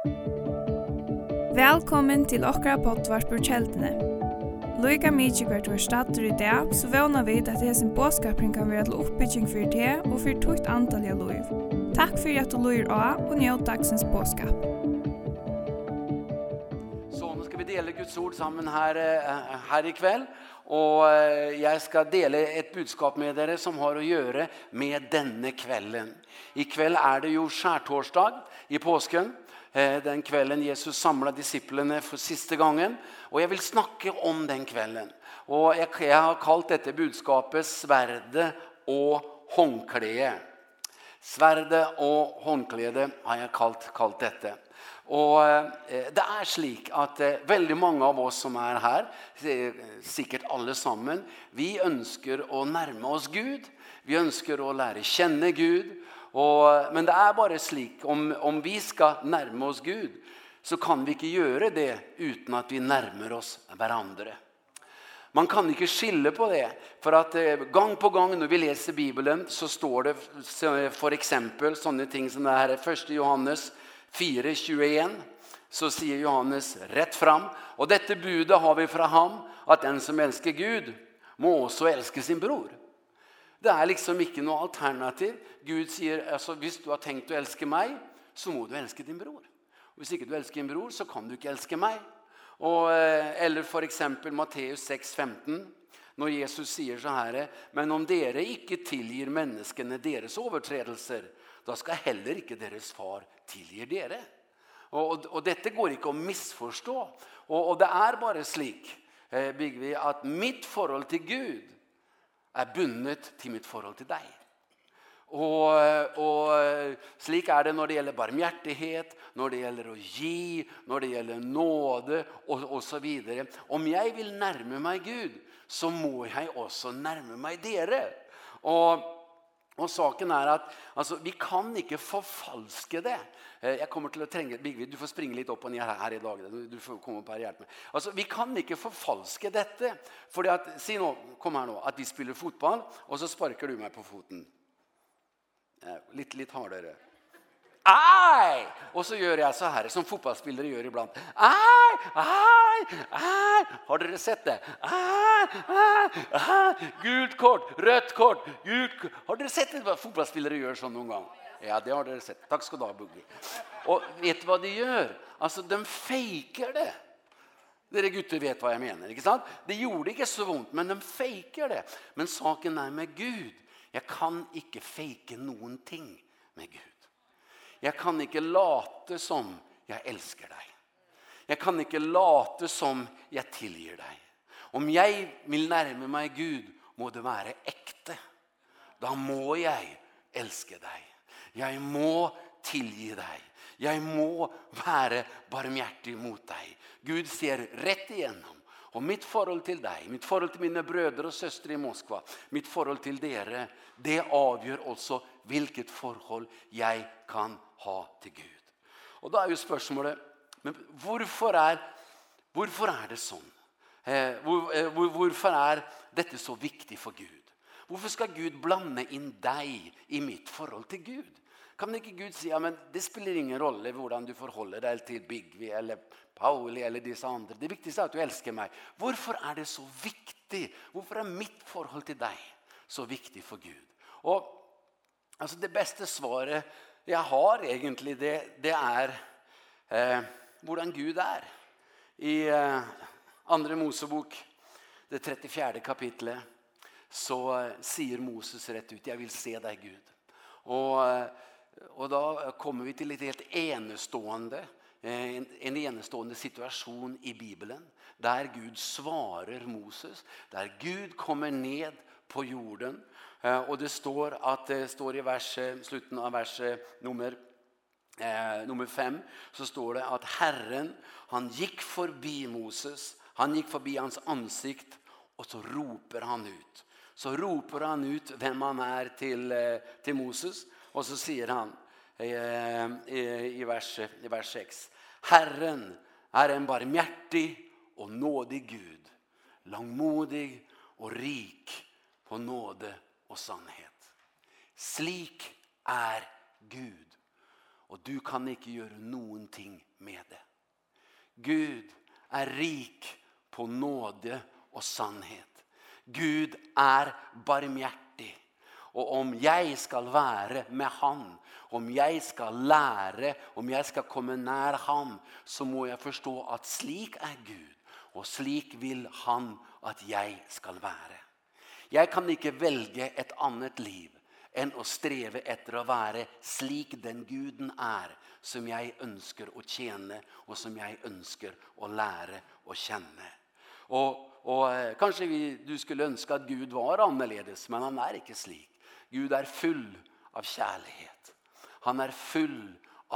Velkommen til okra potvart på kjeldene. Loika mykje hvert var stater i dag, så vana vi at hesen båskapring kan være til oppbygging for det og for tukt antalliga loiv. Takk for at du loir av og njød dagsens båskap. Så nå skal vi dele Guds ord sammen her, her i kveld. Og jeg skal dele et budskap med dere som har å gjøre med denne kvelden. I kveld er det jo skjærtorsdag i påsken den kvällen Jesus samlade disiplene för sista gången. Och jag vill snacka om den kvällen. Och jag, har kallat detta budskapet sverde och håndklede. Sverde och håndklede har jag kallat, kallat detta. Och det är slik att väldigt många av oss som är här, säkert alla sammen, vi önskar å nærme oss Gud. Vi önskar å lära kjenne Gud Og, men det är bara slik om om vi ska närma oss Gud så kan vi inte göra det utan att vi närmar oss varandra. Man kan inte skille på det för att gång på gång när vi läser Bibeln så står det för exempel såna ting som det här är 1 Johannes 4:21 så säger Johannes rätt fram och detta budet har vi från ham att den som älskar Gud må också elske sin bror. Det er liksom ikke noe alternativ. Gud sier, altså, hvis du har tenkt å elske meg, så må du elske din bror. Og hvis ikke du elsker din bror, så kan du ikke elske meg. Og, eller for eksempel Matteus 6, 15, når Jesus sier så her, men om dere ikke tilgir menneskene deres overtredelser, da skal heller ikke deres far tilgir dere. Og, og, og dette går ikke å misforstå. Og, og det er bare slik, eh, Bygvi, at mitt forhold til Gud, er bundet til mitt forhold til deg. Og, og slik er det når det gjelder barmhjertighet, når det gjelder å gi, når det gjelder nåde og, og så videre. Om jeg vil nærme meg Gud, så må jeg også nærme meg dere. Og Og saken er at altså, vi kan ikke forfalske det. Jeg kommer til å trenge, Bigvid, du får springe litt opp og ned her, her i dag. Du får komme opp her og hjelpe meg. Altså, vi kan ikke forfalske dette. Fordi at, si nå, kom her nå, at vi spiller fotball, og så sparker du meg på foten. Litt, litt hardere. Aj! Och så gör jag så här som fotbollsspelare gör ibland. Aj! Aj! Aj! Har du sett det? Aj! Aj! Gult kort, rött kort, gult kort. Har du sett det vad fotbollsspelare gör så någon gång? Ja, det har du sett. Tack ska du ha, Buggy. Och vet du vad de gör? Alltså, de fejkar det. Dere gutter vet vad jag menar, inte sant? Det gjorde inte så vondt, men de fejkar det. Men saken är med Gud. Jag kan inte fejka någonting med Gud. Jeg kan ikke late som jeg elsker deg. Jeg kan ikke late som jeg tilgir deg. Om jeg vil nærme meg Gud, må det være ekte. Da må jeg elske deg. Jeg må tilgi deg. Jeg må være barmhjertig mot deg. Gud ser rett igjennom. Og mitt forhold til deg, mitt forhold til mine brødre og søstre i Moskva, mitt forhold til dere, det avgjør også hvilket forhold jeg kan ha til Gud. Og da er jo spørsmålet, men hvorfor er, hvorfor er det sånn? Eh, hvor, eh, hvor, hvorfor er dette så viktig for Gud? Hvorfor skal Gud blande inn deg i mitt forhold til Gud? Kan ikke Gud si, ja, men det spiller ingen rolle hvordan du forholder deg til Bigvi eller Pauli eller disse andre. Det viktigste er at du elsker meg. Hvorfor er det så viktig? Hvorfor er mitt forhold til deg så viktig for Gud? Og altså, det beste svaret jeg har egentlig, det, det er eh, hvordan Gud er. I eh, andre Mosebok, det 34. kapitlet, så eh, sier Moses rett ut, jeg vil se deg Gud. Og, og da kommer vi til et helt enestående, en, en enestående situasjon i Bibelen, der Gud svarer Moses, der Gud kommer ned på jorden Eh, Og det står at det står i verset, slutten av verset nummer eh, nummer 5, så står det at Herren, han gikk forbi Moses, han gikk forbi hans ansikt, og så roper han ut. Så roper han ut hvem han er til, til Moses, og så sier han eh, i, i, vers, i vers 6, Herren er en barmhjertig og nådig Gud, langmodig og rik på nåde og sannhet. Slik er Gud. Og du kan ikke gjøre noen ting med det. Gud er rik på nåde og sannhet. Gud er barmhjertig. Og om jeg skal være med han, om jeg skal lære, om jeg skal komme nær han, så må jeg forstå at slik er Gud, og slik vil han at jeg skal være. Jeg kan ikke velge et annet liv enn å streve etter å være slik den guden er, som jeg ønsker å tjene, og som jeg ønsker å lære å kjenne. Og, og kanskje vi, du skulle ønske at Gud var annerledes, men han er ikke slik. Gud er full av kjærlighet. Han er full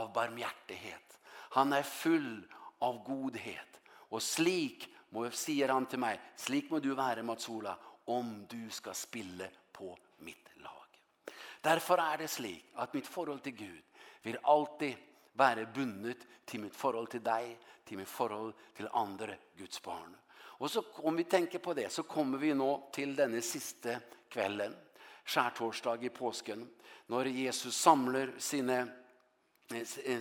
av barmhjertighet. Han er full av godhet. Og slik, må, sier han til meg, slik må du være, Mats Ola, om du ska spille på mitt lag. Därför är det slik att mitt forhold till Gud vil alltid være bundet til mitt forhold til deg, til mitt forhold til andre Guds barn. Og så om vi tenker på det, så kommer vi nå til denne siste kvelden, skärtorsdag i påsken, när Jesus samlar sina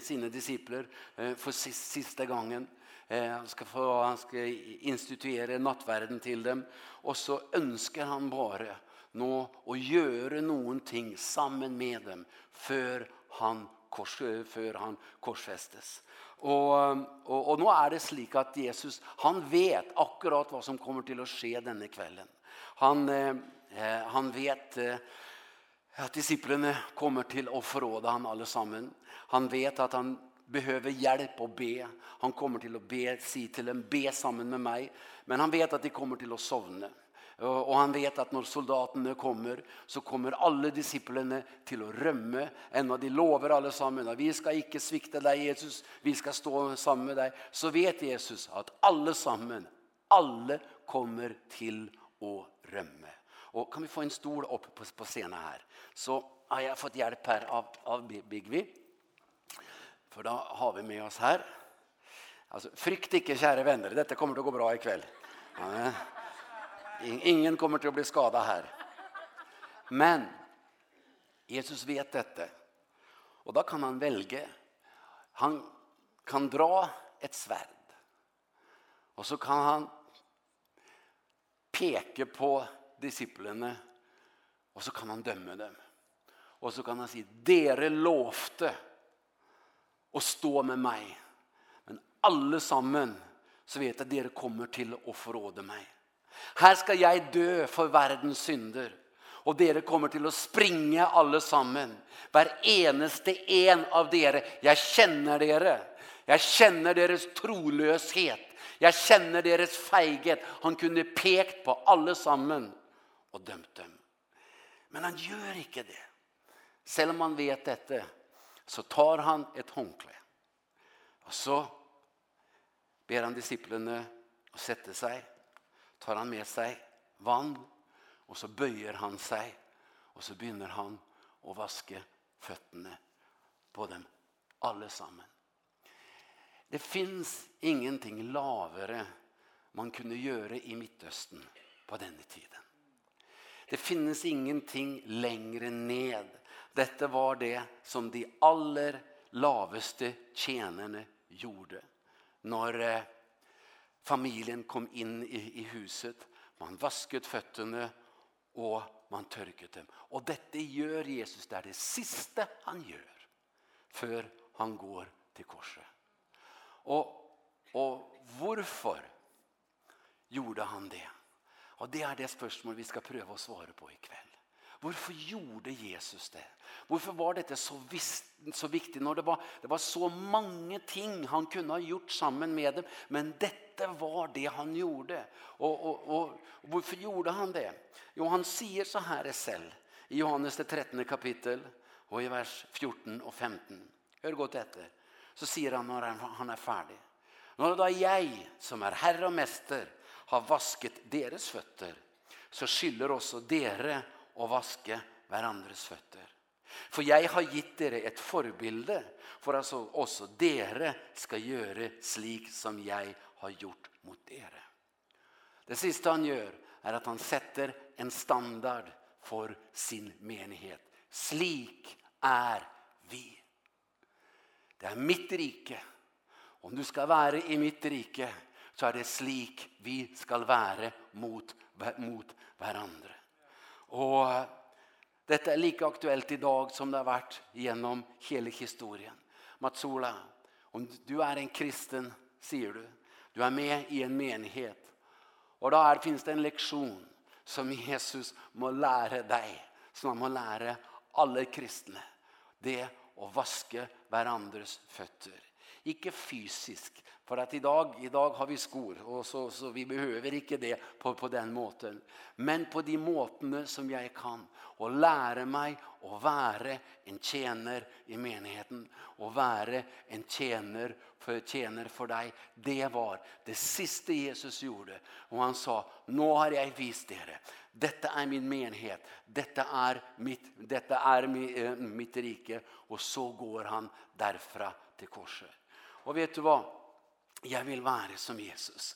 sina discipler för sista gången. Han ska få, han ska instituera nattvärden till dem. Och så önskar han bara nå och göra någonting samman med dem för han kors för han korsfästes. Och och och nu är det slik att Jesus han vet akkurat vad som kommer till att ske denna kvällen. Han eh, han vet eh, att disiplene kommer till att forråde han allesammen. Han vet att han behöver hjälp och be. Han kommer till att be, si till en be sammen med mig. Men han vet att de kommer till att sovna. Och han vet att när soldaterna kommer så kommer alla disciplerna till att rømme. En av de lover alla sammen, vi ska inte svikta dig Jesus, vi ska stå sammen med dig. Så vet Jesus att alla sammen, alla kommer till att rømme. Och kan vi få en stol upp på, på scenen här? Så har jag fått hjälp här av, av Bigvi. For då har vi med oss här. Alltså frykt inte kära vänner, detta kommer att gå bra ikväll. Ja. Ingen kommer att bli skadad här. Men Jesus vet detta. Och då kan han välja. Han kan dra ett svärd. Och så kan han peka på disiplene, och så kan han dømme dem. Och så kan han säga, dere lovte och stå med mig. Men alla sammen så vet jag att dere kommer till att forråde mig. Här ska jag dö för världens synder. Och dere kommer till att springa alla sammen. Var eneste en av dere. Jag känner dere. Jag känner deras trolöshet. Jag känner deras feighet. Han kunde pekt på alla sammen och dømt dem. Men han gör inte det. Selv om han vet detta så tar han ett håndkle. Och så ber han disiplene att sätta sig. Tar han med sig vann och så böjer han sig och så begynner han å vaske fötterna på dem allesammen. Det finns ingenting lavere man kunde göra i Midtøsten på denne tiden. Det finnes ingenting längre ned Detta var det som de aller laveste tjänarna gjorde. När familjen kom in i, i huset, man vasket fötterna och man tørket dem. Och detta gör Jesus, det er det sista han gör. För han går till korset. Och, och varför gjorde han det? Och det är det spørsmålet vi ska prøve å svara på ikväll. Varför gjorde Jesus det? Varför var detta så, visst, så viktigt när det var, det var så många ting han kunde ha gjort samman med dem. Men detta var det han gjorde. Och, och, och, og varför gjorde han det? Jo, han säger så här selv i Johannes det 13 kapitel och i vers 14 och 15. Hör godt etter. Så säger han när han är färdig. När då jag som är herre och mäster har vasket deras fötter så skylder också dere og vaske hverandres føtter. For jeg har gitt dere et forbilde for at også dere skal gjøre slik som jeg har gjort mot dere. Det siste han gjør er at han setter en standard for sin menighet. Slik er vi. Det er mitt rike. Om du skal være i mitt rike, så er det slik vi skal være mot, mot hverandre. Og dette er like aktuelt i dag som det har vært gjennom hele historien. Matsola, om du er en kristen, sier du, du er med i en menighet. Og da er, finnes det en leksjon som Jesus må lære deg, som han må lære alle kristne. Det å vaske hverandres føtter. Ikke fysisk, för att idag idag har vi skor och så så vi behöver inte det på på den måten. Men på de måtene som jag kan och lära mig å vara en tjänare i menigheten och vara en tjänare för tjener för dig. Det var det sista Jesus gjorde och han sa: "Nu har jag vist er. Detta är min menighet. Detta är mitt detta är mitt, mitt rike." Och så går han derfra till korset. Och vet du vad? Jag vill vara som Jesus.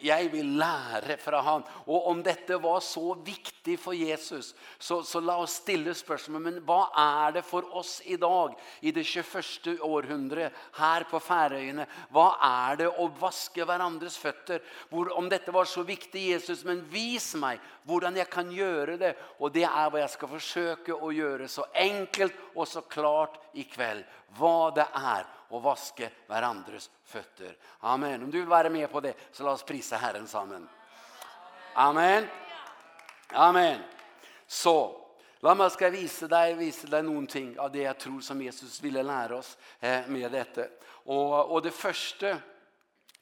Jag vill lära från han. Och om detta var så viktigt för Jesus så, så la oss stille spörsmålet. Men vad är det för oss idag i det 21 århundre, här på Färöarna? Vad är det att hverandres varandras fötter? Om detta var så viktigt Jesus, men vis mig hur jag kan göra det. Och det är vad jag ska försöka å göra så enkelt och så klart ikväll. Vad det är och vaske varandras fötter. Amen. Om du vill vara med på det så låt oss prisa Herren sammen. Amen. Amen. Så, låt mig ska visa dig, visa dig någonting av det jag tror som Jesus ville lära oss eh, med detta. Och, och det första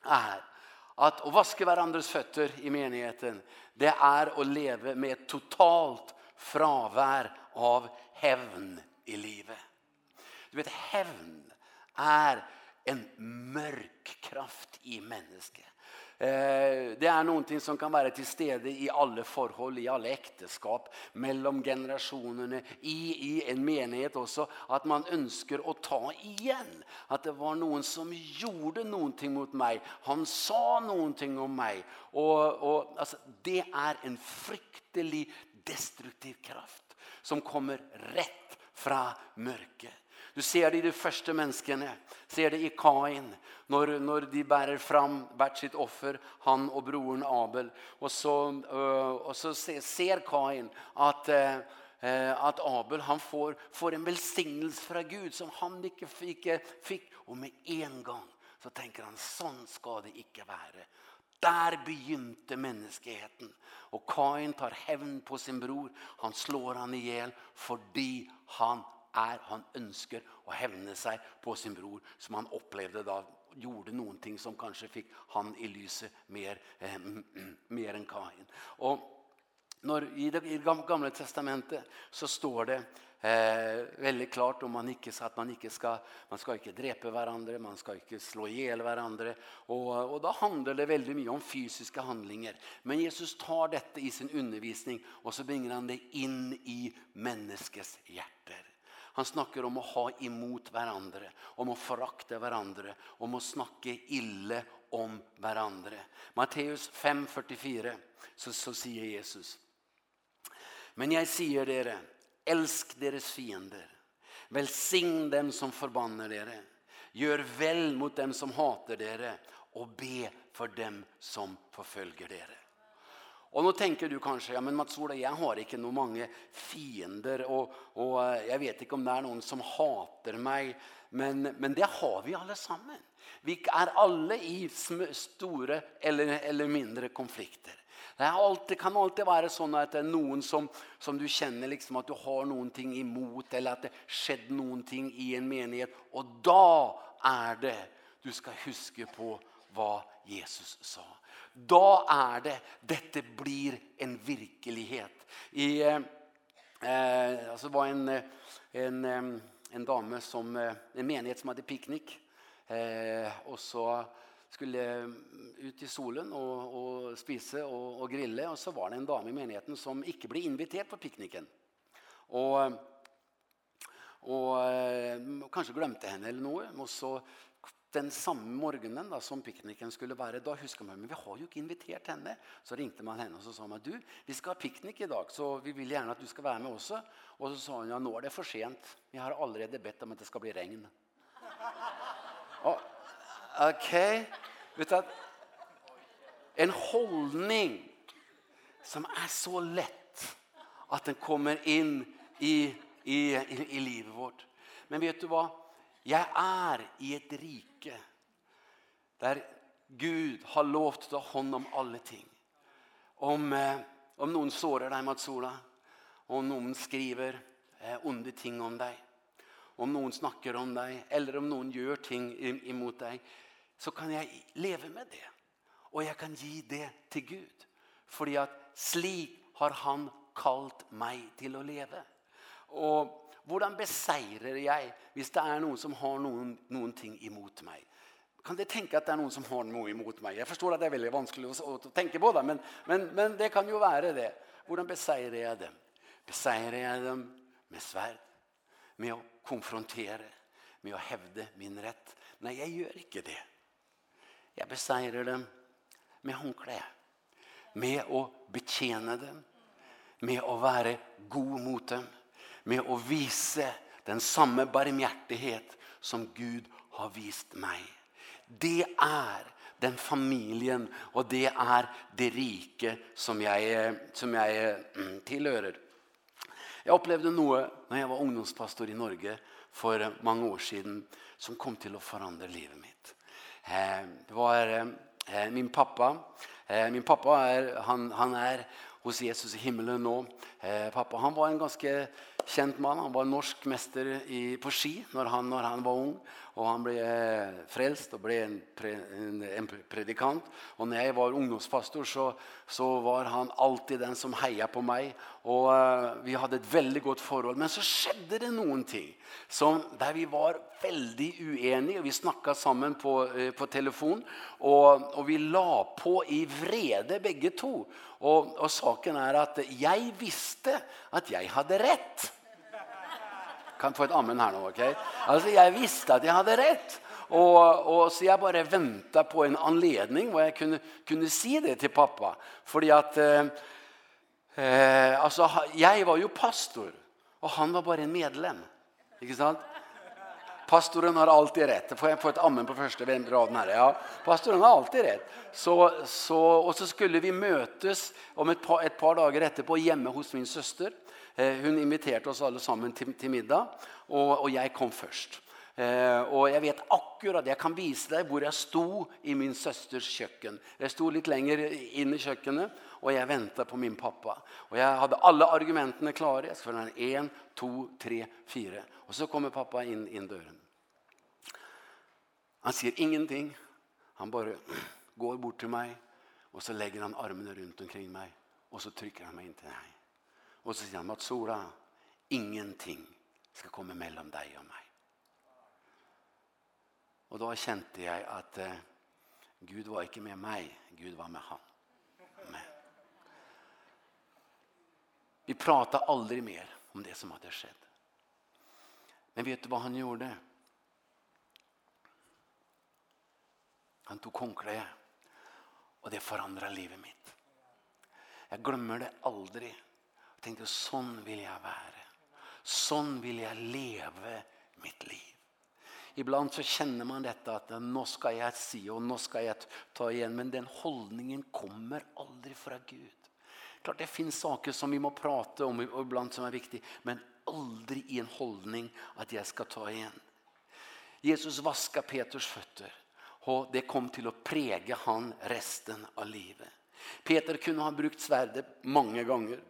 är att å vaske hverandres fötter i menigheten, det är att leve med et totalt fravär av hävn i livet. Du vet, hävn er en mörk kraft i mennesket. Eh, det är någonting som kan vara till stede i alla forhold, i alle ekteskap, mellan generationerna, i, i en menighet också, att man önskar å ta igen. Att det var någon som gjorde någonting mot mig, han sa någonting om mig. Och, och, alltså, det är en fryktelig destruktiv kraft som kommer rätt från mörket. Du ser det i de første menneskene, ser det i Kain, når, når de bærer fram hvert sitt offer, han og broren Abel. Og så, øh, og så ser Kain at, øh, at Abel han får, får en velsignelse fra Gud som han ikke fikk, fikk. Og med en gang så tenker han, sånn skal det ikke være. Der begynte menneskeheten. Og Kain tar hevn på sin bror. Han slår han ihjel fordi han er han ønsker å hevne seg på sin bror, som han opplevde da gjorde noen ting som kanskje fikk han i lyset mer, eh, mer enn Kain. Og når, i det, i gamle testamentet så står det eh, väldigt klart om man ikke, så att man ikke ska man ska inte drepe varandra, man ska inte slå ihjäl varandra och och då handlar det väldigt mycket om fysiska handlingar. Men Jesus tar detta i sin undervisning och så bringer han det in i menneskets hjerter. Han snakker om å ha imot hverandre, om å forakte hverandre, om å snakke ille om hverandre. Matteus 5,44, så, så sier Jesus, Men jeg sier dere, elsk deres fiender, velsign dem som forbanner dere, gjør vel mot dem som hater dere, og be for dem som forfølger dere. Och nu tänker du kanske, ja men Mats Ola, jag har inte noen många fiender och, och jag vet inte om det är någon som hatar mig. Men, men det har vi allesammans. Vi är alla i stora eller, eller mindre konflikter. Det, er alltid, kan alltid være sånn at det er noen som, som du kjenner liksom at du har noen ting imot, eller at det skjedd noen ting i en menighet, og da er det du skal huske på hva Jesus sa. Da är det detta blir en verklighet. I eh alltså var en en en dame som en menighet som hade picknick eh och så skulle ut i solen och och spise och och grilla och så var det en dame i menigheten som inte blev inviterad på picknicken. Och och kanske glömde henne eller något och så den samme morgenen da, som pikniken skulle være, da husker man, men vi har jo ikke invitert henne. Så ringte man henne og så sa man, du, vi skal ha piknik i dag, så vi vil gjerne at du skal være med også. Og så sa hun, ja, nå er det for sent. Vi har allerede bedt om at det skal bli regn. Og, ok, vet du, en holdning som er så lett at den kommer inn i, i, i, i livet vårt. Men vet du hva? Jeg er i et rike der Gud har lovt å hånd om alle ting. Om, eh, om noen sårer deg, Matsola. Om noen skriver eh, onde ting om deg. Om noen snakker om deg. Eller om noen gjør ting imot deg. Så kan jeg leve med det. Og jeg kan gi det til Gud. Fordi at slik har han kalt meg til å leve. Og hvordan beseirer jeg hvis det er noen som har noen, noen ting imot meg? Kan dere tenke at det er noen som har noe imot meg? Jeg forstår at det er veldig vanskelig å, å tenke på det, men, men, men det kan jo være det. Hvordan beseirer jeg dem? Beseirer jeg dem med sverd? Med å konfrontere? Med å hevde min rett? Nei, jeg gjør ikke det. Jeg beseirer dem med håndkle. Med å betjene dem. Med å være god mot dem med å vise den samme barmhjertighet som Gud har vist meg. Det er den familjen och det är det rike som jag som jag tillhör. Jag upplevde något när jag var ungdomspastor i Norge för många år sedan som kom till att förändra livet mitt. Eh det var eh, min pappa. Eh min pappa är han han är hos Jesus i himmelen nu. Eh pappa han var en ganska kjent mann. Han var norsk mester i, på ski når han, når han var ung. Og han ble frelst og ble en, pre, en, en predikant. Og når jeg var ungdomspastor, så, så var han alltid den som heia på meg. Og uh, vi hadde et veldig godt forhold. Men så skjedde det noen ting som, der vi var veldig uenige. Vi snakket sammen på, uh, på telefon. Og, og vi la på i vrede begge to. Och, och saken är att jag visste att jag hade rätt. Kan få ett amen här nu, okej? Okay? Alltså jag visste att jag hade rätt. Och, och så jag bara väntade på en anledning vad jag kunde, kunde säga det till pappa. För att eh, eh, alltså, jag var ju pastor och han var bara en medlem. Ikke sant? Pastoren har alltid rätt. Får jag få ett amen på första raden här? Ja, pastoren har alltid rätt. Så, så, och så skulle vi mötes om ett par, ett par dagar efter på hemma hos min syster. Eh, hon inviterade oss alla samman till, till middag och, och jag kom först. Eh, och jag vet akkurat, jag kan visa dig hur jag stod i min systers köken. Jag stod lite längre in i köket och jag väntade på min pappa. Och jag hade alla argumenten klara. Jag skulle ha en, två, tre, fyra. Och så kommer pappa in in dörren. Han säger ingenting. Han bara går bort till mig och så lägger han armarna runt omkring mig och så trycker han mig inte nej. Och så säger han Matsola, ingenting ska komma mellan dig och mig. Och då kände jag att eh, Gud var inte med mig, Gud var med han. Amen. Vi pratar aldrig mer om det som hade skett. Men vet du vad han gjorde? Han tog konkläge. Och det förändrade livet mitt. Jag glömmer det aldrig. Jag tänkte, sån vill jag vara. Sån vill jag leva mitt liv. Ibland så känner man detta att nå ska jag se och nå ska jag ta igen. Men den hållningen kommer aldrig från Gud klart det finns saker som vi må prata om och ibland som är viktiga. Men aldrig i en hållning att jag ska ta igen. Jesus vaska Peters fötter. Och det kom till att präga han resten av livet. Peter kunde ha brukt svärdet många gånger.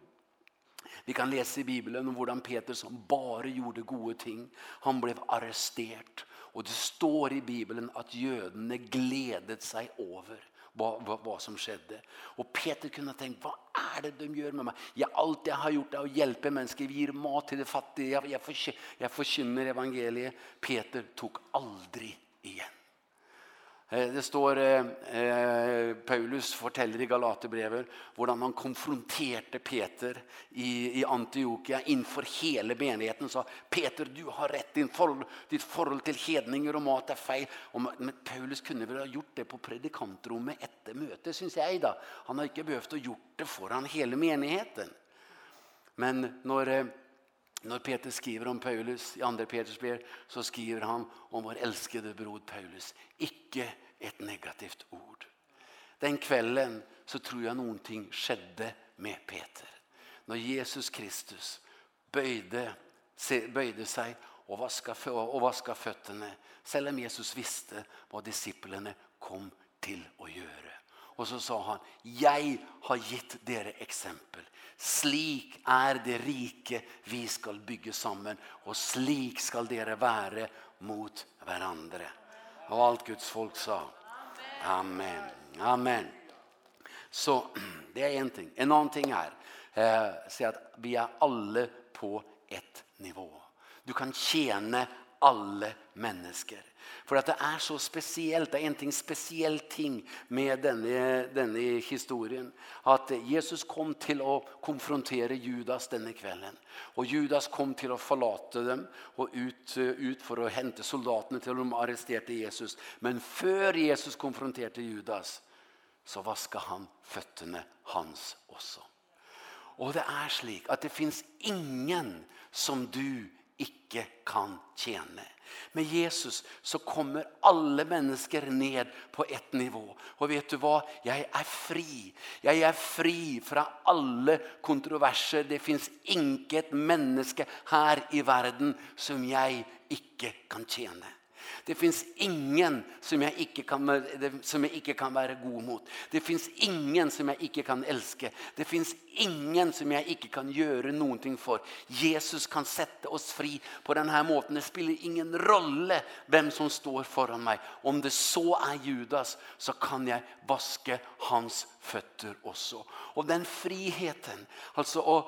Vi kan läsa i Bibeln om hur Peter som bara gjorde gode ting. Han blev arresterad. Och det står i Bibeln att jödene gledet sig över vad, vad, vad som skedde. Och Peter kunde tänkt, vad är det de gör med mig? Jag allt jag har gjort är att hjälpa människor, ge ger mat till de fattiga, jag, jag, förkynner, jag förkynner evangeliet. Peter tog aldrig igen. Det står eh, Paulus forteller i Galaterbrevet hvordan han konfronterte Peter i, i Antiochia innenfor hele menigheten. Sa, Peter, du har rett, din forhold, ditt forhold til hedninger og mat er feil. Og, men Paulus kunne vel ha gjort det på predikantrommet etter møtet, synes jeg da. Han har ikke behøvd å gjort det foran hele menigheten. Men når... Eh, Når Peter skriver om Paulus i 2. Peters brev, så skriver han om vår älskade bror Paulus. Ikke ett negativt ord. Den kvällen så tror jag någonting skedde med Peter. När Jesus Kristus böjde, böjde sig och vaskade, och vaskade fötterna. Selv om Jesus visste vad disiplene kom till att göra. Och så sa han, jag har gett dere exempel. Slik är det rike vi skall bygga sammen, och slik skall dere være mot hverandre. Og allt Guds folk sa. Amen. Amen. Så det er en ting. En annen ting er Eh, at vi er alle på ett nivå. Du kan tjene alle mennesker. För att det är så speciellt, det är en ting, spesiell ting med denne, denne historien. Att Jesus kom till att konfrontera Judas denne kvällen. Och Judas kom till att forlate dem och ut, ut för att hämta soldaterna till de arresterade Jesus. Men för Jesus konfronterade Judas så vaskade han fötterna hans också. Och det är slik att det finns ingen som du ikke kan tjene. Med Jesus så kommer alle mennesker ned på ett nivå. Och vet du vad? Jag är fri. Jag är fri från alla kontroverser. Det finns inget människa här i världen som jag ikke kan tjene. Det finns ingen som jag inte kan som jag inte kan vara god mot. Det finns ingen som jag inte kan älska. Det finns ingen som jag inte kan göra någonting för. Jesus kan sätta oss fri på den här måten. Det spelar ingen roll vem som står föran mig. Om det så är Judas så kan jag vaska hans fötter också. Och den friheten, alltså att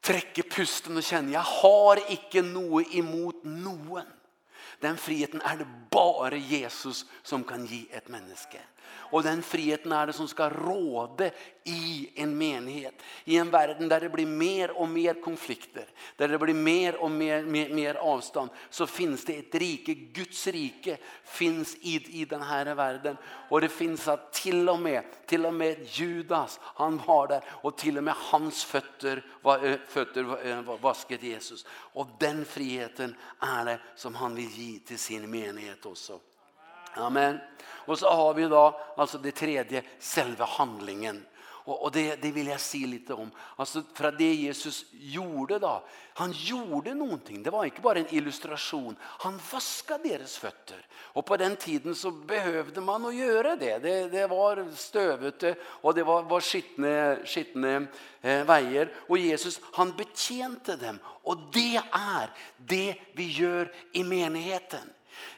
träcka pusten och känna jag har inte noe emot någon Den friheten er det bare Jesus som kan gi et menneske. Och den friheten är det som ska råde i en menighet. I en världen där det blir mer och mer konflikter. Där det blir mer och mer, mer, mer avstånd. Så finns det ett rike. Guds rike finns i, i den här världen. Och det finns att till och med, till och med Judas, han var där. Och till och med hans fötter var, fötter var vasket Jesus. Och den friheten är det som han vill ge till sin menighet också. Amen. Och så har vi då alltså det tredje, själva handlingen. Och, och det, det vill jag se si lite om. Alltså för att det Jesus gjorde då, han gjorde någonting. Det var inte bara en illustration. Han vaskade deras fötter. Och på den tiden så behövde man att göra det. Det, det var stövet och det var, var skittne, skittne eh, vägar. Och Jesus han betjänte dem. Och det är det vi gör i menigheten.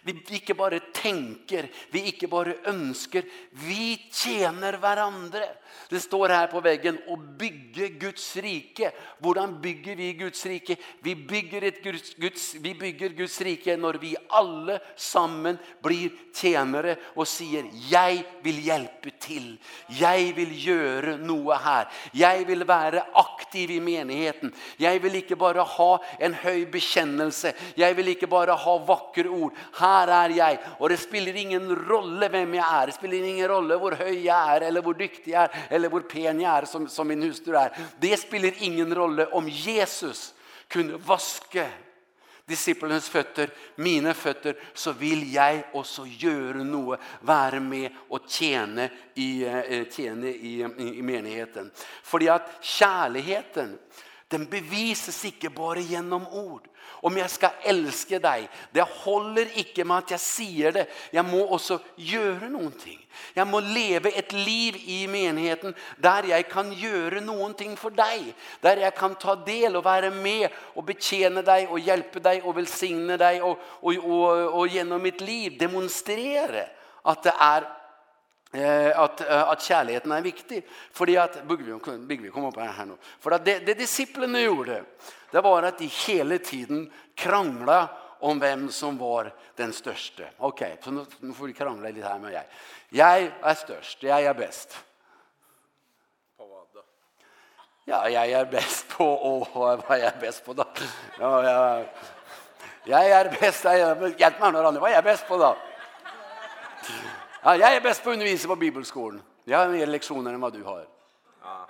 Vi ikke bare tenker, vi ikke bare ønsker, vi tjener hverandre. Det står här på väggen och bygge Guds rike. Hvordan bygger vi Guds rike? Vi bygger ett Guds, Guds vi bygger Guds rike när vi alla sammen blir tjänare och säger jag vill hjälpa till. Jag vill göra något här. Jag vill vara aktiv i menigheten. Jag vill inte bara ha en hög bekännelse. Jag vill inte bara ha vackra ord. Här är jag och det spelar ingen roll vem jag är. Det spelar ingen roll hur hög jag är eller hur duktig jag är eller hvor pen jeg er som, som min hustru er. Det spiller ingen rolle om Jesus kunne vaske disiplenes føtter, mine føtter, så vil jeg også gjøre noe, være med og tjene i, tjene i, i, i menigheten. Fordi at kjærligheten, Den bevises ikke bare gjennom ord. Om jeg skal elske deg, det holder ikke med at jeg sier det. Jeg må også gjøre noen ting. Jeg må leve et liv i menigheten der jeg kan gjøre noen ting for deg. Der jeg kan ta del og være med og betjene deg og hjelpe deg og velsigne deg og, og, og, og gjennom mitt liv demonstrere at det er eh att att kärleken är viktig för det att vi, kunde vi kommer på här nu för att det det disciplinerna gjorde det var att de hela tiden krangla om vem som var den störste. Okej, okay, så nu, får vi krangla lite här med jag. Jag är störst, jag är bäst. På vad då? Ja, jag är bäst på och vad är jag bäst på då? Ja, jag jag är bäst, jag hjälp mig några andra. Vad är jag bäst på då? Ja, jag är bäst på att undervisa på bibelskolan. Jag har mer lektioner än vad du har. Ja,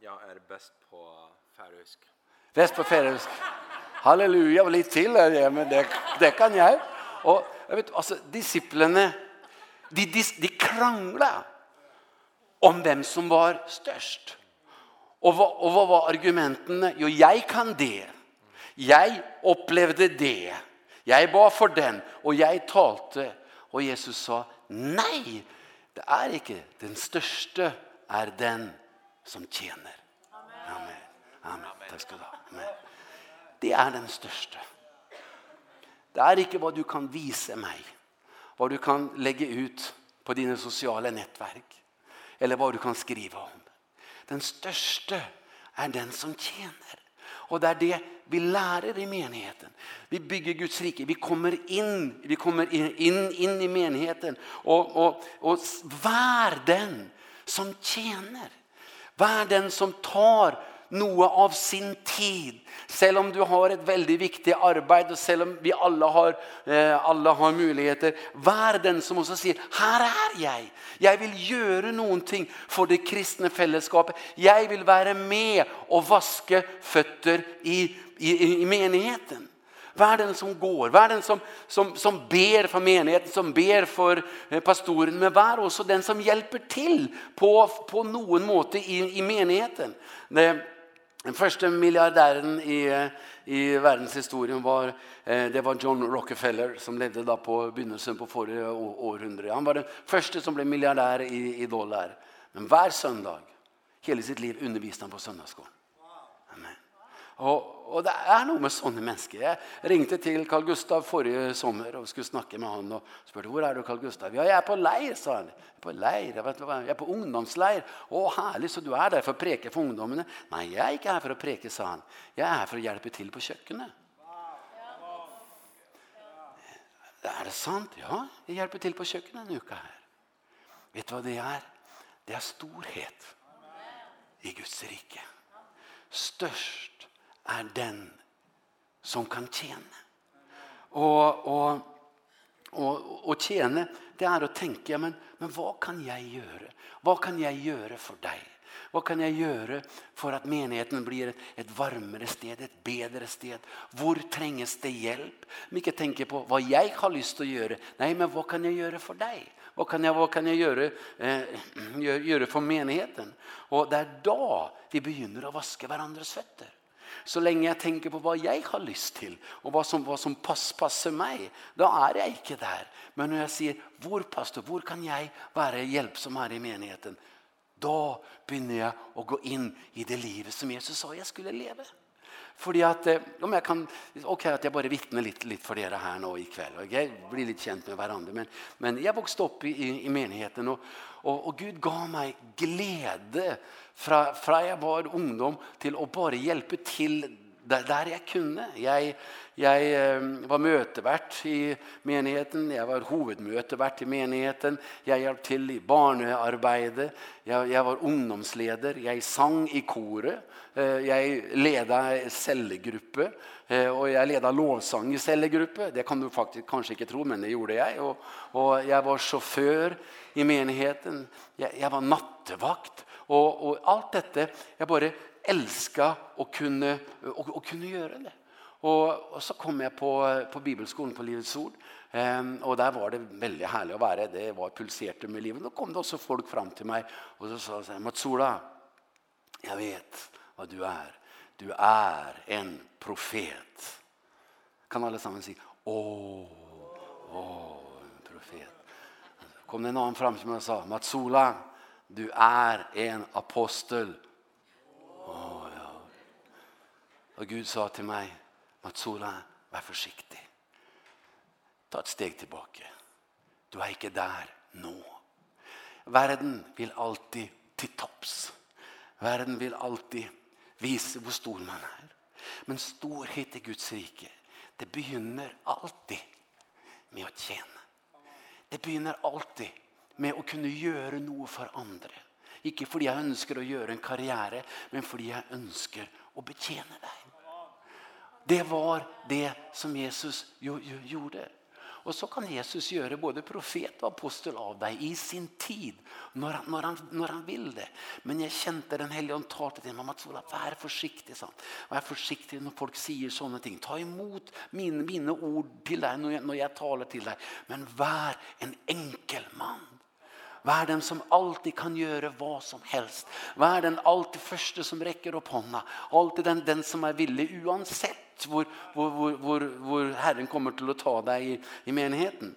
jag är bäst på färöisk. Bäst på färöisk. Halleluja, och lite till här, det, men det, det kan jag. Och jag vet, alltså disciplerna, de, de, de kranglade om vem som var störst. Och vad, och vad var argumenten? Jo, jag kan det. Jag upplevde det. Jag var för den och jag talte. Och Jesus sa, Nei, det er ikke. Den største er den som tjener. Amen. Amen. Takk skal du ha. Amen. Det er den største. Det er ikke hva du kan vise meg. Hva du kan legge ut på dine sosiale nettverk. Eller hva du kan skrive om. Den største er den som tjener. Och det är det vi lärer i menigheten. Vi bygger Guds rike. Vi kommer in, vi kommer in, in, in i menigheten. Och, och, och vär den som tjänar. Vär den som tar noe av sin tid. Selv om du har et veldig viktig arbeid, og selv om vi alle har, eh, alle har muligheter, vær den som også sier, her er jeg. Jeg vil gjøre noen ting for det kristne fellesskapet. Jeg vil være med og vaske føtter i, i, i menigheten. Vær den som går, vær den som, som, som ber for menigheten, som ber for pastoren, men vær også den som hjelper til på, på noen måte i, i menigheten. Det, Den første milliardæren i, i verdenshistorien var, det var John Rockefeller, som levde da på begynnelsen på forrige århundre. Han var den første som ble milliardær i, i dollar. Men hver søndag, hele sitt liv, underviste han på søndagsskolen. Og, og det er noe med sånne mennesker. Jeg ringte til Carl Gustav forrige sommer og skulle snakke med han og frågade hvor er du Carl Gustav? Ja, jeg er på leir, sa han. På leir, jeg, vet, jeg er på ungdomsleir. Å, herlig, så du er der for å preke for ungdommene? Nei, jeg er ikke her for å preke, sa han. Jeg er her for å hjelpe til på kjøkkenet. Er det sant? Ja, jeg hjelper til på kjøkkenet en uka her. Vet du hva det er? Det er storhet i Guds rike. Størst er den som kan tjene. Og, og, og, og tjene, det er å tenke, men, men hva kan jeg gjøre? Hva kan jeg gjøre for deg? Hva kan jeg gjøre for at menigheten blir et, et varmere sted, et bedre sted? Hvor trenges det hjelp? Men ikke tenke på hva jeg har lyst til å gjøre. Nei, men hva kan jeg gjøre for deg? Hva kan jeg, hva kan jeg gjøre, eh, gjøre for menigheten? Og det er da vi begynner å vaske hverandres føtter så lenge jeg tenker på hva jeg har lyst til, og hva som, hva som pass, passer meg, da er jeg ikke der. Men når jeg sier, hvor pastor, hvor kan jeg være hjelpsom her i menigheten? Da begynner jeg å gå inn i det livet som Jesus sa jeg skulle leve. Fordi at, om jeg kan, ok, at jeg bare vittner litt, litt for dere her nå i kveld, ok? Blir litt kjent med hverandre, men, men jeg vokste opp i, i, i menigheten, og, Och, och Gud gav mig glädje från, från jag var ungdom till att bara hjälpa till der, der jeg kunne. Jeg, jeg var møtevert i menigheten, jeg var hovedmøtevert i menigheten, jeg hjalp til i barnearbeidet, jeg, jeg var ungdomsleder, jeg sang i koret, jeg ledde cellegruppe, og jeg ledde lovsang i cellegruppe. Det kan du faktisk kanskje ikke tro, men det gjorde jeg. Og, og jeg var sjåfør i menigheten, jeg, jeg var nattevakt, og, og alt dette, jeg bare älska och kunde och, och kunde göra det. Och och så kom jag på på bibelskolan på Livets ord. Ehm och där var det väldigt härligt att vara. Det var pulserade med livet. Då kom det också folk fram till mig och så sa så Matsola. Jag vet vad du är. Du är en profet. Kan alla sammen si, åh, åh, en profet. Kom det en annan fram som jag sa, Matsola, du är en apostel Åh, ja. Og Gud sa til meg, Matsola, vær forsiktig. Ta et steg tilbake. Du er ikke der nå. Verden vil alltid til topps. Verden vil alltid vise hvor stor man er. Men storhet i Guds rike, det begynner alltid med å tjene. Det begynner alltid med å kunne gjøre noe for andre. Ikke fordi jeg ønsker å gjøre en karriere, men fordi jeg ønsker å betjene deg. Det var det som Jesus jo, jo, gjorde. Och så kan Jesus göra både profet och apostel av dig i sin tid när han, när han, när han vill det. Men jag kände den helige om tar till dig. Mamma Tsola, var försiktig. Sant? Var försiktig när folk säger sådana ting. Ta emot min, mina ord till dig när jag, när jag talar till dig. Men var en enkel man. Vær den som alltid kan göra vad som helst. Vær den alltid första som räcker upp hånda. Alltid den, den som är villig oavsett hvor, hvor, hvor, hvor, hvor Herren kommer till att ta dig i, i menigheten.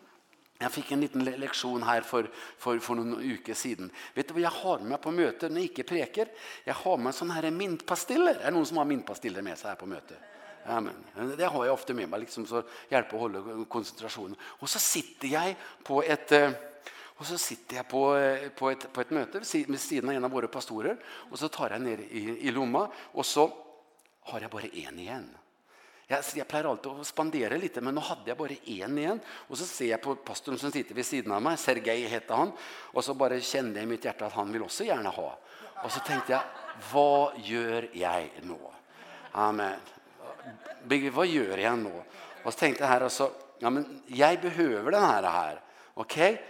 Jag fick en liten lektion här för för för någon uker siden. Vet du vad jag har med på möten när jag inte preker? Jag har med sån här mintpastiller. Är det någon som har mintpastiller med sig här på møter? Ja men det har jag ofta med mig liksom så hjelper å hålla koncentrationen. Och så sitter jag på ett Och så sitter jag på på ett på ett möte med sidan en av våra pastorer och så tar jag ner i i lomma och så har jag bara en igen. Jag jag plejer alltid att spandera lite men nu hade jag bara en igen och så ser jag på pastorn som sitter vid sidan av mig, Sergej heter han och så bara kände jag i mitt hjärta att han vill också gärna ha. Och så tänkte jag, vad gör jag nu? Amen. Bigge, vad gör jag nu? Och så tänkte jag här alltså, ja men jag behöver den här här. Okej? Okay?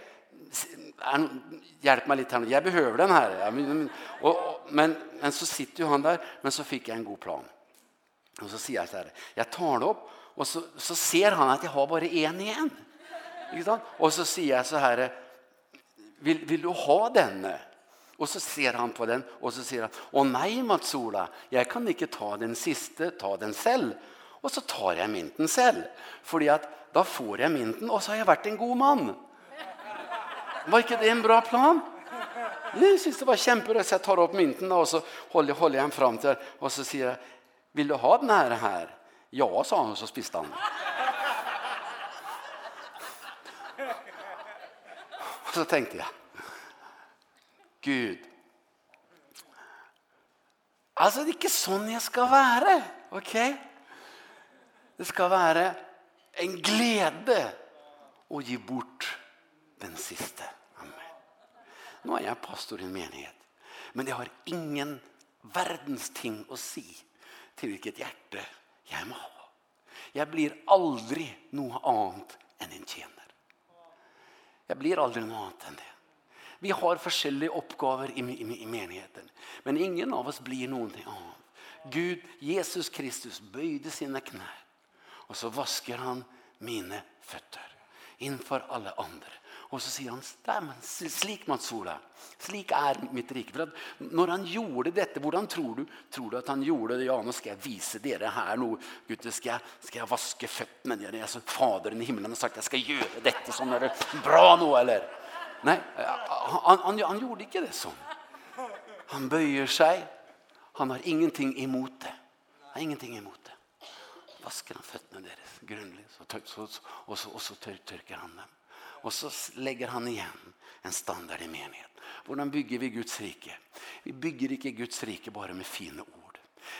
han hjälp mig lite här jag behöver den här Ja, men och, men men så sitter ju han där men så fick jag en god plan. Och så säger jag så här jag tar det upp och så så ser han att jag har bara en igen. Liksom och så säger jag så här vill vill du ha den? Och så ser han på den och så säger han åh nej Matsola jag kan inte ta den sista ta den själv. Och så tar jag mynten själv. För att då får jag mynten och så har jag varit en god man. Var ikke det en bra plan? Nej, jag syns det var kjempebra, så jag tar upp mynten och så håller, håller jag den fram till och så säger jag, vill du ha den här här? Ja, sa han og så spiste han. Og så tänkte jag, Gud, altså det er inte sån jag ska vara, okej? Det ska vara en glädje å gi bort den sista. Nå er jeg pastor i en menighet. Men det har ingen verdens ting å si til hvilket hjerte jeg må ha. Jeg blir aldri noe annet enn en tjener. Jeg blir aldri noe annet enn det. Vi har forskjellige oppgaver i, i, i menigheten, men ingen av oss blir noen annet. Gud, Jesus Kristus, bøyde sine knær, og så vasker han mine føtter innenfor alle andre. Och så säger han, men slik man sola. Slik är mitt rike. För att när han gjorde detta, hur tror du? Tror du att han gjorde det? Ja, nu ska jag visa det här nu. Gud, det ska, ska jag vaska fötterna. Det är så fadern i himlen har sagt, jag ska göra detta som är bra nu, eller? Nej, han, han, han gjorde inte det så. Han böjer sig. Han har ingenting emot det. Han har ingenting emot det. Vaskar han fötterna deras grundligt. Så, så, så, och så, och så tör, han dem och så lägger han igen en standard i menighet. Hvordan bygger vi Guds rike? Vi bygger ikke Guds rike bare med fine ord.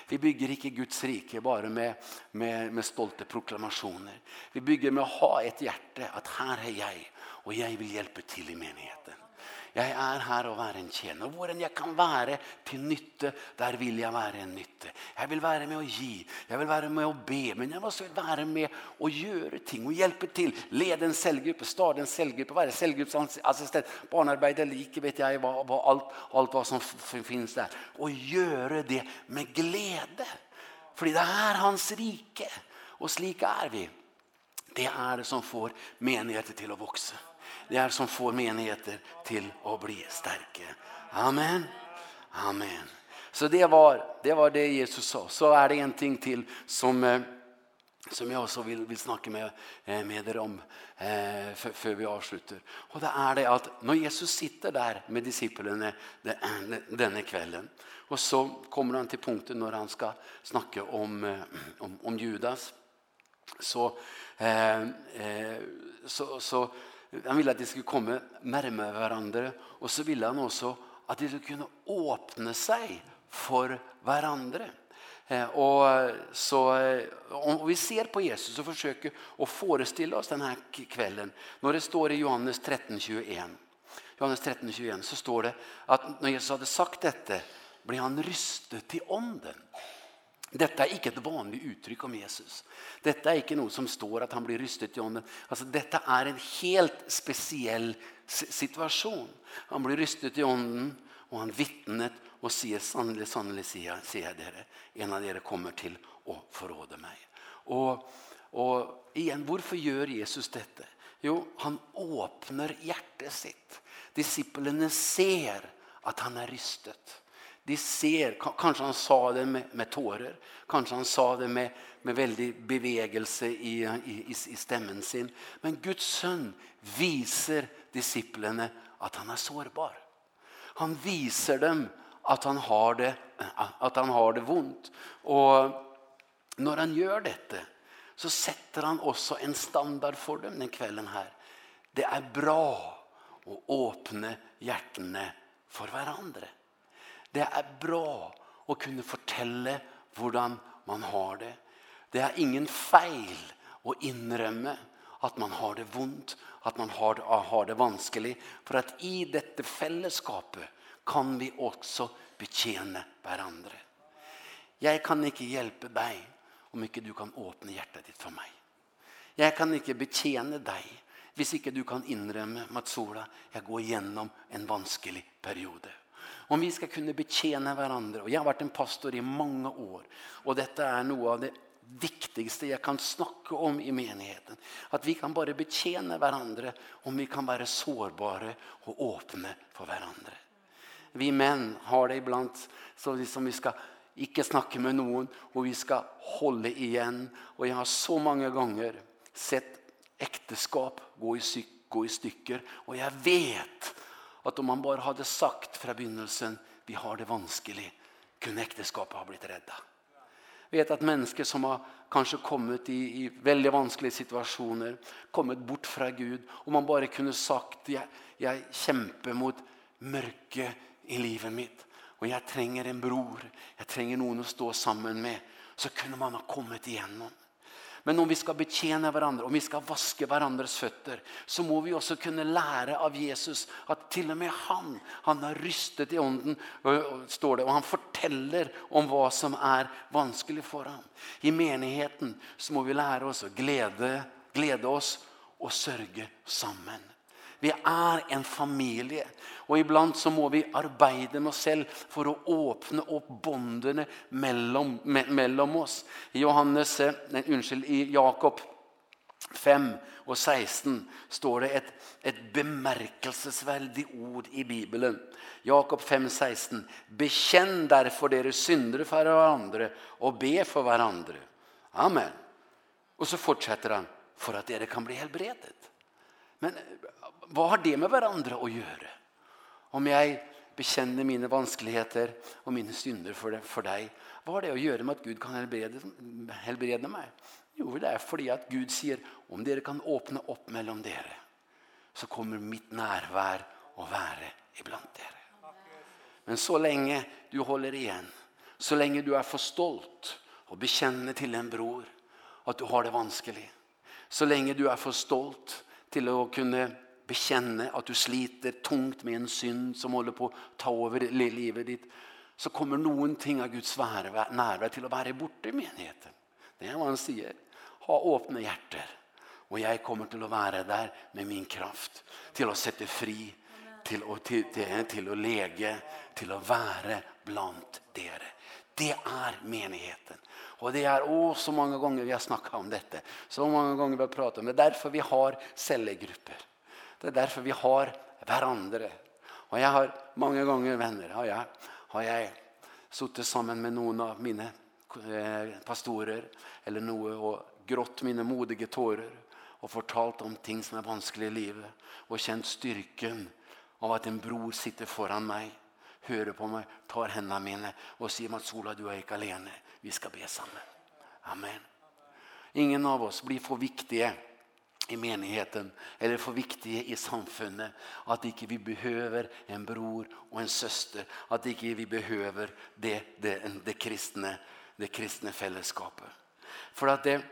Vi bygger ikke Guds rike bare med, med, med stolte proklamasjoner. Vi bygger med å ha et hjerte at her er jeg, og jeg vil hjelpe til i menigheten jag är här och var en tjener. Och jeg jag kan vara till nytte, där vill jag vara en nytte. Jag vill vara med och ge, jag vill vara med och be, men jag også vara med och göra ting och hjälpa till. lede en selvgruppe, starte en cellgrupp, vara cellgruppsassistent, barnarbete, like vet jag hva, hva allt, allt vad som finns där. Och göra det med glädje. För det er är hans rike. Och slik er vi. Det är det som får menigheten till att växa det er som får menigheter till att bli sterke. Amen. Amen. Så det var det var det Jesus sa. Så är det en ting till som som jag också vill vill snacka med med er om eh för för vi avslutar. Och det är det att när Jesus sitter där med disciplerna denna kvällen och så kommer han till punkten när han ska snacka om om om Judas så eh eh så så han ville att de skulle komma närmare varandra och så ville han också att de skulle kunna öppna sig för varandra. Eh, och så om vi ser på Jesus så försöker och föreställa oss den här kvällen när det står i Johannes 13:21. Johannes 13:21 så står det att när Jesus hade sagt detta ble han rystet till onden. Detta är inte ett vanligt uttryck om Jesus. Detta är inte något som står att han blir rystet i ånden. Alltså detta är en helt speciell situation. Han blir rystet i ånden och han vittnet och säger sannolikt, sannolikt säger jag det. En av er kommer till och förråda mig. Och, och igen, varför gör Jesus detta? Jo, han öppnar hjärtat sitt. Disciplinerna ser att han är rystet de ser, kanskje han sa det med, med tårer, kanskje han sa det med, med veldig bevegelse i, i, i stemmen sin. Men Guds sønn viser disiplene at han er sårbar. Han viser dem at han har det, at han har det vondt. Og når han gjør dette, så setter han også en standard for dem den kvelden her. Det er bra å åpne hjertene for hverandre. Det er bra å kunne fortelle hvordan man har det. Det er ingen feil å innrømme at man har det vondt, at man har det, har det vanskelig, for at i dette fellesskapet kan vi også betjene hverandre. Jeg kan ikke hjelpe deg om ikke du kan åpne hjertet ditt for meg. Jeg kan ikke betjene deg hvis ikke du kan innrømme, Matsola, jeg går gjennom en vanskelig periode. Om vi ska kunna betjäna varandra. Och jag har varit en pastor i många år. Och detta är nog av det viktigaste jag kan snacka om i menigheten. Att vi kan bara betjäna varandra om vi kan vara sårbara och öppna för varandra. Vi män har det ibland så liksom vi ska inte snacka med någon och vi ska hålla igen. Och jag har så många gånger sett äktenskap gå i, gå i stycker och jag vet att om man bara hade sagt från begynnelsen vi har det vanskelig, kunde äktenskapet ha blivit rädda. Vi vet att människor som har kanske kommit i, i väldigt vanskliga situationer kommit bort från Gud och man bara kunde sagt jag, jag kämpar mot mörke i livet mitt och jag tränger en bror jag tränger någon att stå samman med så kunde man ha kommit igenom Men om vi ska betjäna varandra, om vi ska vaska varandras fötter, så må vi också kunna lära av Jesus att till och med han, han har rystet i onden, står det, och han fortäller om vad som är vanskligt för han. I menigheten så må vi lära oss att glädje, glädje oss och sörge samman. Vi er en familie. Og iblant så må vi arbeide med oss selv for å åpne opp bondene mellom, me, mellom oss. I Johannes, nei, unnskyld, i Jakob 5 og 16 står det et, et bemerkelsesverdig ord i Bibelen. Jakob 5, 16. Bekjenn derfor dere syndere for hverandre og be for hverandre. Amen. Og så fortsetter han for at dere kan bli helbredet. Men vad har det med varandra att göra? Om jag bekänner mina vanskeligheter och mina synder för, det, för dig. Vad har det att göra med att Gud kan helbreda, helbreda mig? Jo, det är för att Gud säger om dere kan öppna upp mellan dere så kommer mitt närvaro och vara ibland dere. Men så länge du håller igen, så länge du är för stolt och bekänner till en bror att du har det vanskelig, så länge du är för stolt til å kunne bekjenne at du sliter tungt med en synd som håller på å ta over livet ditt, så kommer noen ting av Guds nærvær til å være borte i menigheten. Det er hva han sier. Ha åpne hjerter. Og jeg kommer til å være der med min kraft, til å sette fri, til å, til, til, til å lege, til å være blant dere. Det er menigheten. Och det är åh så många gånger vi har snackat om detta. Så många gånger vi har pratat om det. Det är därför vi har cellegrupper. Det är därför vi har varandra. Och jag har många gånger vänner har jag har jag suttit samman med någon av mina pastorer eller någon och grått mina modiga tårar och fortalt om ting som är vanskliga i livet och känt styrken av att en bror sitter föran mig hører på meg, tar hendene mine og sier at Sola, du er ikke alene. Vi skal be sammen. Amen. Ingen av oss blir for viktige i menigheten eller för viktiga i samfunnet att inte vi behöver en bror och en syster att inte vi behöver det det det kristne det kristne fällskapet för att det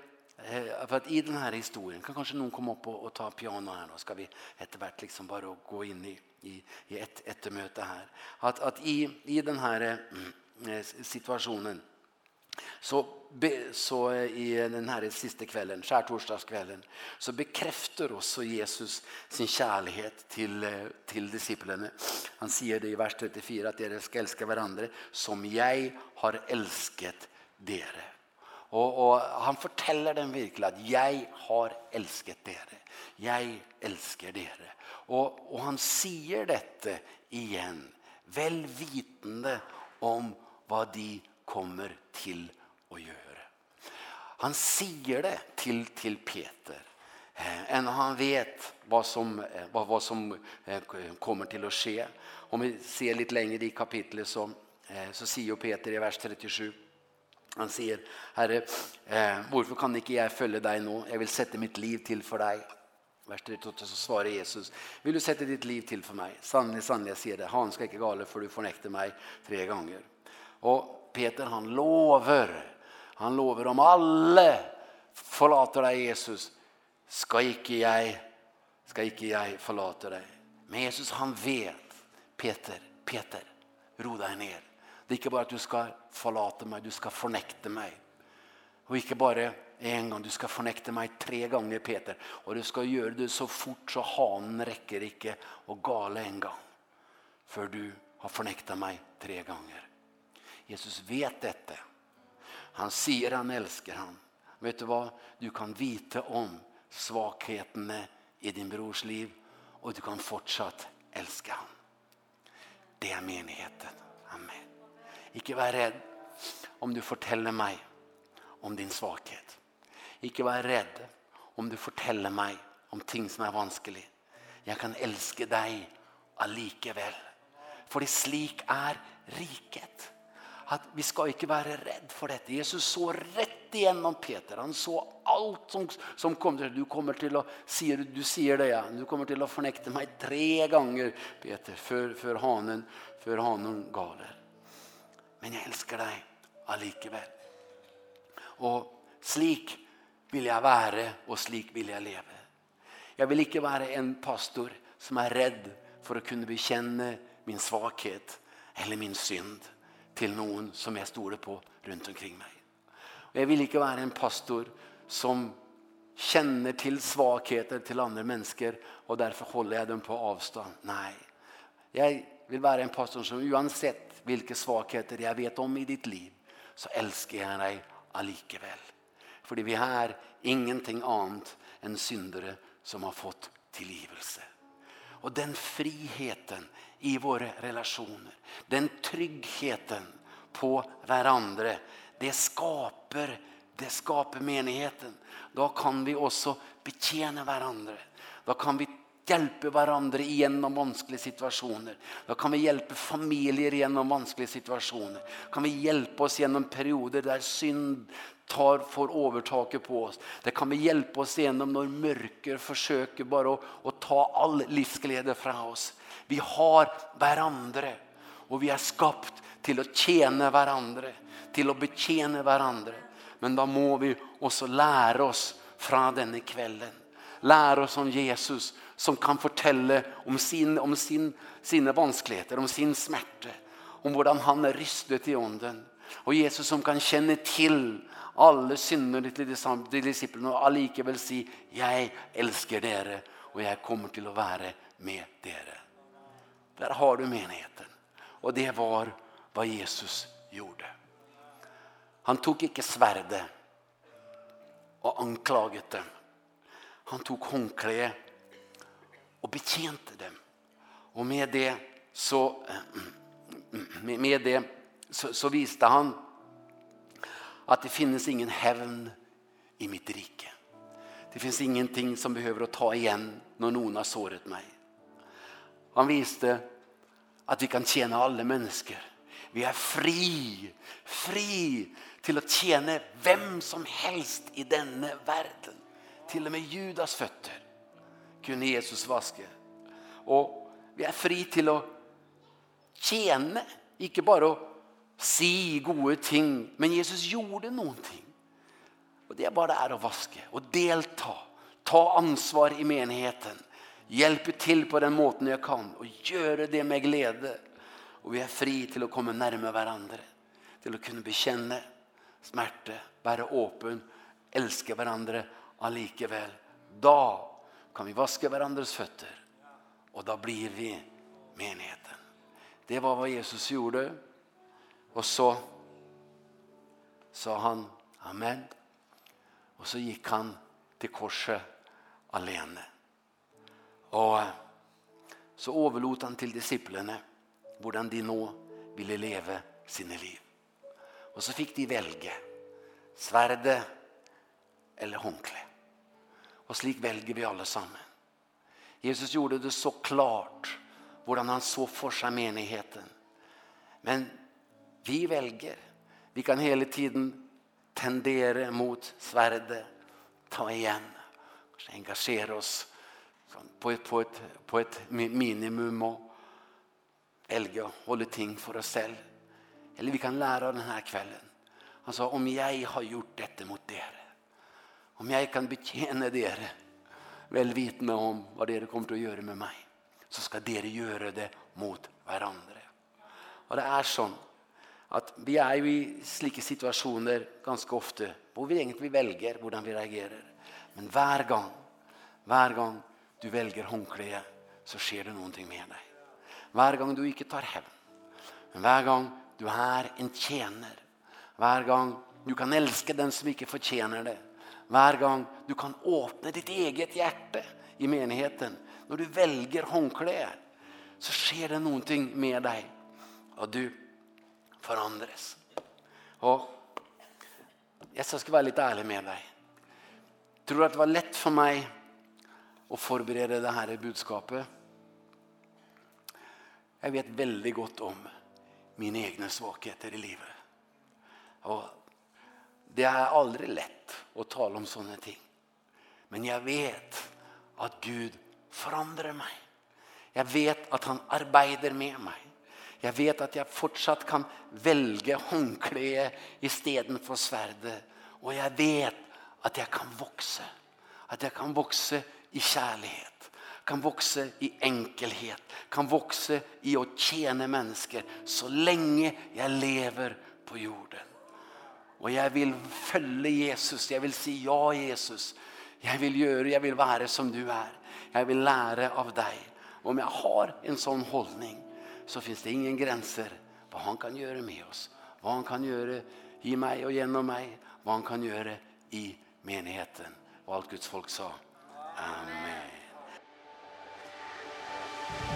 för att i den här historien kan kanske någon komma upp och, och ta piano här då ska vi eftervart liksom bara gå in i i i ett ett möte här att att i i den här situationen så be, så i den här sista kvällen, skärtorsdagskvällen, så bekräftar också Jesus sin kärlighet till till disciplerna. Han säger det i vers 34 att de ska älska varandra som jag har älskat dere. Och och han fortäller dem virkelig att jag har älskat dere. Jag älskar dere. Och och han säger detta igen väl vitende om vad de kommer till att göra. Han säger det till till Peter än han vet vad som vad vad som kommer till att ske. Om vi ser lite längre i kapitlet så så säger Peter i vers 37 Han sier, Herre, eh, hvorfor kan ikke jeg følge deg nå? Jeg vil sette mitt liv til for deg. Vers 38, så svarer Jesus, vil du sette ditt liv til for meg? Sannelig, sannelig, jeg sier det. Han skal ikke gale, for du fornekter meg tre ganger. Og Peter, han lover. Han lover om alle forlater deg, Jesus. Skal ikke jeg, skal ikke jeg forlate deg? Men Jesus, han vet. Peter, Peter, ro deg ned. Det er ikke bare at du skal forlate meg, du skal fornekte meg. Og ikke bare en gang, du skal fornekte meg tre ganger, Peter. Og du skal gjøre det så fort så hanen rekker ikke å gale en gang. Før du har fornektet meg tre ganger. Jesus vet dette. Han sier han elsker han. Vet du hva? Du kan vite om svakhetene i din brors liv, og du kan fortsatt elske han. Det er menigheten. Amen. Ikke vær redd om du forteller meg om din svakhet. Ikke vær redd om du forteller meg om ting som er vanskelig. Jeg kan elske deg allikevel. Fordi slik er riket. At vi skal ikke være redd for dette. Jesus så rett igjennom Peter. Han så allt som, som kom til. Du kommer til å, sier, du sier det, ja. Du kommer til å fornekte meg tre ganger, Peter, før, før hanen, før hanen galer men jeg elsker deg allikevel. Og slik vil jeg være, og slik vil jeg leve. Jeg vil ikke være en pastor som er redd for å kunne bekjenne min svakhet eller min synd til noen som jeg stoler på rundt omkring meg. Og jeg vil ikke være en pastor som kjenner til svakheter til andre mennesker, og derfor holder jeg dem på avstand. Nei. Jeg vil være en pastor som uansett vilka svagheter jag vet om i ditt liv så älskar jag dig allikevel. För vi är ingenting annat än syndare som har fått tillgivelse. Och den friheten i våra relationer, den tryggheten på varandra, det skapar det skapar menigheten. Då kan vi också betjäna varandra. Då kan vi hjelpe hverandre gjennom vanskelige situasjoner. Da kan vi hjelpe familier gjennom vanskelige situasjoner. Kan vi hjelpe oss gjennom perioder der synd tar for overtaket på oss. Det kan vi hjelpe oss gjennom når mørker forsøker bare å, å ta all livsglede fra oss. Vi har hverandre, og vi er skapt til å tjene hverandre, til å betjene hverandre. Men da må vi også lære oss fra denne kvelden. Lære oss om Jesus, som kan fortelle om, sin, om sin, sine vanskeligheter, om sin smerte, om hvordan han er rystet i ånden. Og Jesus som kan kjenne til alle syndene til disiplene og allikevel si, jeg elsker dere, og jeg kommer til å være med dere. Der har du menigheten. Og det var hva Jesus gjorde. Han tok ikke sverdet og anklaget dem. Han tok håndkleet och betjänte dem. Och med det så med det så, så visste han att det finns ingen hävn i mitt rike. Det finns ingenting som behöver att ta igen när någon har såret mig. Han visste att vi kan tjäna alla människor. Vi är fri, fri till att tjäna vem som helst i denna världen. Till och med Judas fötter kunne Jesus vaske. Og vi er fri til å tjene, ikke bare å si gode ting, men Jesus gjorde noen ting. Og det er bare det er å vaske, og delta, ta ansvar i menigheten, hjelpe til på den måten jeg kan, og gjøre det med glede. Og vi er fri til å komme nærme hverandre, til å kunne bekjenne smerte, være åpen, elske hverandre allikevel. Da kan vi vaske hverandres føtter, og da blir vi menigheten. Det var hva Jesus gjorde. og så sa han amen. og så gikk han til korset alene. Og så overlot han til disiplene hvordan de nå ville leve sine liv. Og så fikk de velge sverde eller håndkle. Och slik väljer vi alla sammen. Jesus gjorde det så klart hur han så för sig menigheten. Men vi väljer. Vi kan hela tiden tendera mot svärde, ta igen, engagera oss på ett, på ett, på ett minimum och välja hålla ting för oss själva. Eller vi kan lära den här kvällen. Han sa, om jag har gjort detta mot dere, Om jag kan betjäna er välvitna om vad det kommer att göra med mig så ska det göra det mot varandra. Och det är sånn att vi är jo i slike situationer ganska ofta hvor vi egentlig velger hvordan vi reagerer. Men hver gang, hver gang du velger håndkleet, så skjer det noe med deg. Hver gang du ikke tar hevn, men hver gang du er en tjener, hver gang du kan elske den som ikke fortjener det, hver gang du kan åpne ditt eget hjerte i menigheten. Når du velger håndklär så sker det någonting med dig. Och du förändras. Och jag ska vara lite ärlig med dig. Tror du att det var lätt för mig att förbereda det här budskapet? Jag vet väldigt gott om mine egna svakheter i livet. Och Det är aldrig lätt att tala om sånne ting. Men jag vet att Gud förändrar mig. Jag vet att han arbetar med mig. Jag vet att jag fortsatt kan välja håndklæde i stedet for sverdet. Och jag vet att jag kan växa. Att jag kan växa i kjærlighet. Kan växa i enkelhet. Kan växa i att tjäna människor så länge jag lever på jorden. Och jag vill följa Jesus. Jag vill säga si, ja Jesus. Jag vill göra, jag vill vara som du är. Jag vill lära av dig. Om jag har en sån hållning så finns det ingen gränser vad han kan göra med oss. Vad han kan göra i mig och genom mig. Vad han kan göra i menigheten. Och allt Guds folk sa. Amen. Amen.